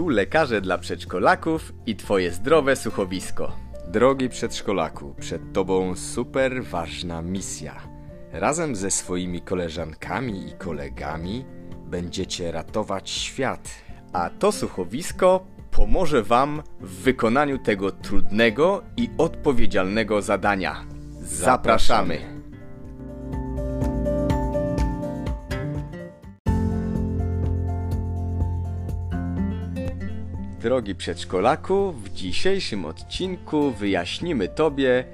Tu lekarze dla przedszkolaków i Twoje zdrowe słuchowisko. Drogi przedszkolaku, przed Tobą super ważna misja. Razem ze swoimi koleżankami i kolegami będziecie ratować świat. A to słuchowisko pomoże Wam w wykonaniu tego trudnego i odpowiedzialnego zadania. Zapraszamy. Drogi przedszkolaku, w dzisiejszym odcinku wyjaśnimy Tobie,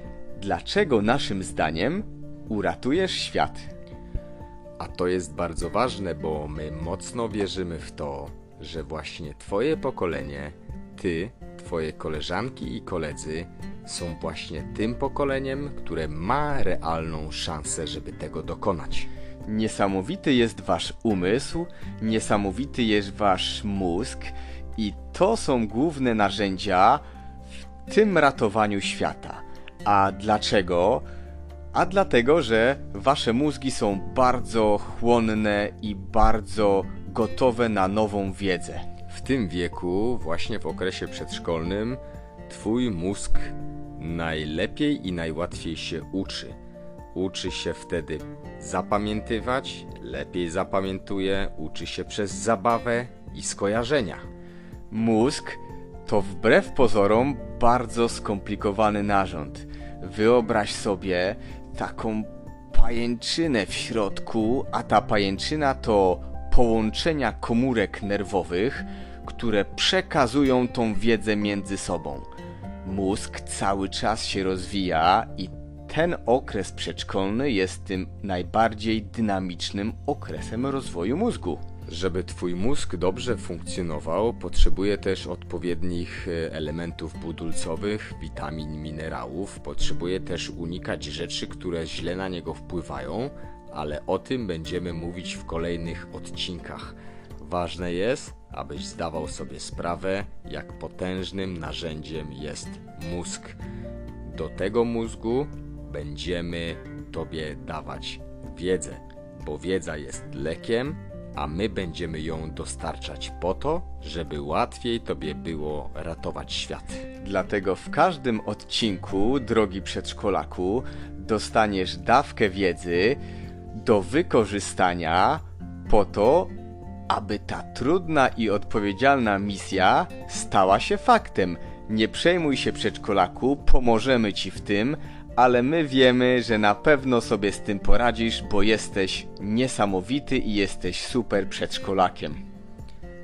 dlaczego naszym zdaniem uratujesz świat. A to jest bardzo ważne, bo my mocno wierzymy w to, że właśnie Twoje pokolenie, Ty, Twoje koleżanki i koledzy są właśnie tym pokoleniem, które ma realną szansę, żeby tego dokonać. Niesamowity jest Wasz umysł, niesamowity jest Wasz mózg i to są główne narzędzia w tym ratowaniu świata. A dlaczego? A dlatego, że wasze mózgi są bardzo chłonne i bardzo gotowe na nową wiedzę. W tym wieku, właśnie w okresie przedszkolnym, twój mózg najlepiej i najłatwiej się uczy. Uczy się wtedy zapamiętywać, lepiej zapamiętuje, uczy się przez zabawę i skojarzenia. Mózg to wbrew pozorom bardzo skomplikowany narząd. Wyobraź sobie taką pajęczynę w środku, a ta pajęczyna to połączenia komórek nerwowych, które przekazują tą wiedzę między sobą. Mózg cały czas się rozwija i ten okres przedszkolny jest tym najbardziej dynamicznym okresem rozwoju mózgu. Żeby Twój mózg dobrze funkcjonował, potrzebuje też odpowiednich e, elementów budulcowych, witamin, minerałów. Potrzebuje też unikać rzeczy, które źle na niego wpływają, ale o tym będziemy mówić w kolejnych odcinkach. Ważne jest, abyś zdawał sobie sprawę, jak potężnym narzędziem jest mózg. Do tego mózgu będziemy Tobie dawać wiedzę, bo wiedza jest lekiem, a my będziemy ją dostarczać po to, żeby łatwiej Tobie było ratować świat. Dlatego w każdym odcinku, drogi przedszkolaku, dostaniesz dawkę wiedzy do wykorzystania po to, aby ta trudna i odpowiedzialna misja stała się faktem. Nie przejmuj się przedszkolaku, pomożemy Ci w tym, ale my wiemy, że na pewno sobie z tym poradzisz, bo jesteś niesamowity i jesteś super przedszkolakiem.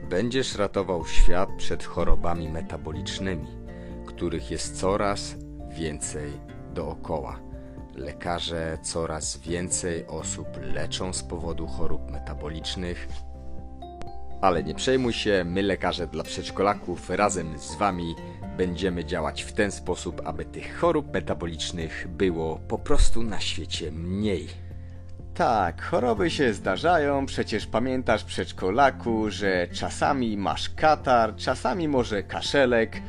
Będziesz ratował świat przed chorobami metabolicznymi, których jest coraz więcej dookoła. Lekarze coraz więcej osób leczą z powodu chorób metabolicznych. Ale nie przejmuj się, my lekarze dla przedszkolaków razem z Wami będziemy działać w ten sposób, aby tych chorób metabolicznych było po prostu na świecie mniej. Tak, choroby się zdarzają, przecież pamiętasz przedszkolaku, że czasami masz katar, czasami może kaszelek.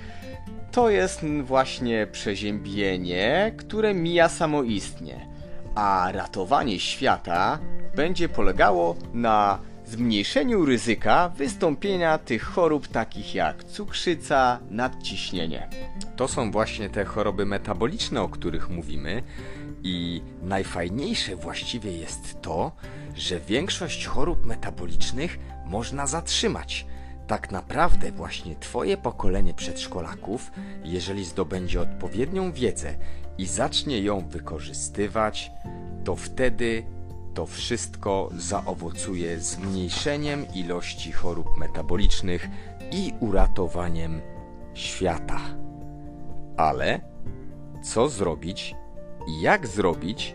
To jest właśnie przeziębienie, które mija samoistnie. A ratowanie świata będzie polegało na zmniejszeniu ryzyka wystąpienia tych chorób takich jak cukrzyca, nadciśnienie. To są właśnie te choroby metaboliczne, o których mówimy. I najfajniejsze właściwie jest to, że większość chorób metabolicznych można zatrzymać. Tak naprawdę właśnie Twoje pokolenie przedszkolaków, jeżeli zdobędzie odpowiednią wiedzę i zacznie ją wykorzystywać, to wtedy to wszystko zaowocuje zmniejszeniem ilości chorób metabolicznych i uratowaniem świata. Ale co zrobić i jak zrobić,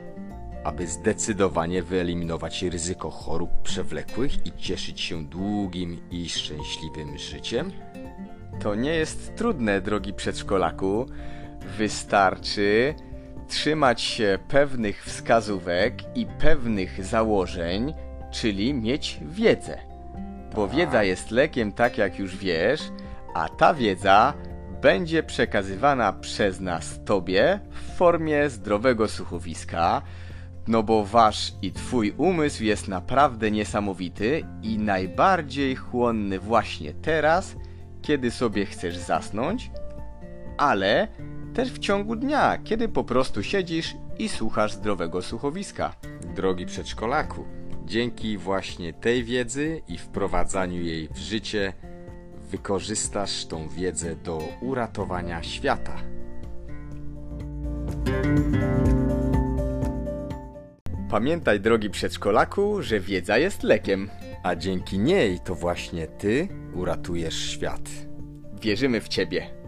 aby zdecydowanie wyeliminować ryzyko chorób przewlekłych i cieszyć się długim i szczęśliwym życiem? To nie jest trudne, drogi przedszkolaku. Wystarczy trzymać się pewnych wskazówek i pewnych założeń, czyli mieć wiedzę. Bo wiedza jest lekiem, tak jak już wiesz, a ta wiedza będzie przekazywana przez nas Tobie w formie zdrowego słuchowiska, no bo Wasz i Twój umysł jest naprawdę niesamowity i najbardziej chłonny właśnie teraz kiedy sobie chcesz zasnąć, ale też w ciągu dnia, kiedy po prostu siedzisz i słuchasz zdrowego słuchowiska. Drogi przedszkolaku, dzięki właśnie tej wiedzy i wprowadzaniu jej w życie wykorzystasz tą wiedzę do uratowania świata. Pamiętaj, drogi przedszkolaku, że wiedza jest lekiem. A dzięki niej to właśnie ty uratujesz świat. Wierzymy w ciebie.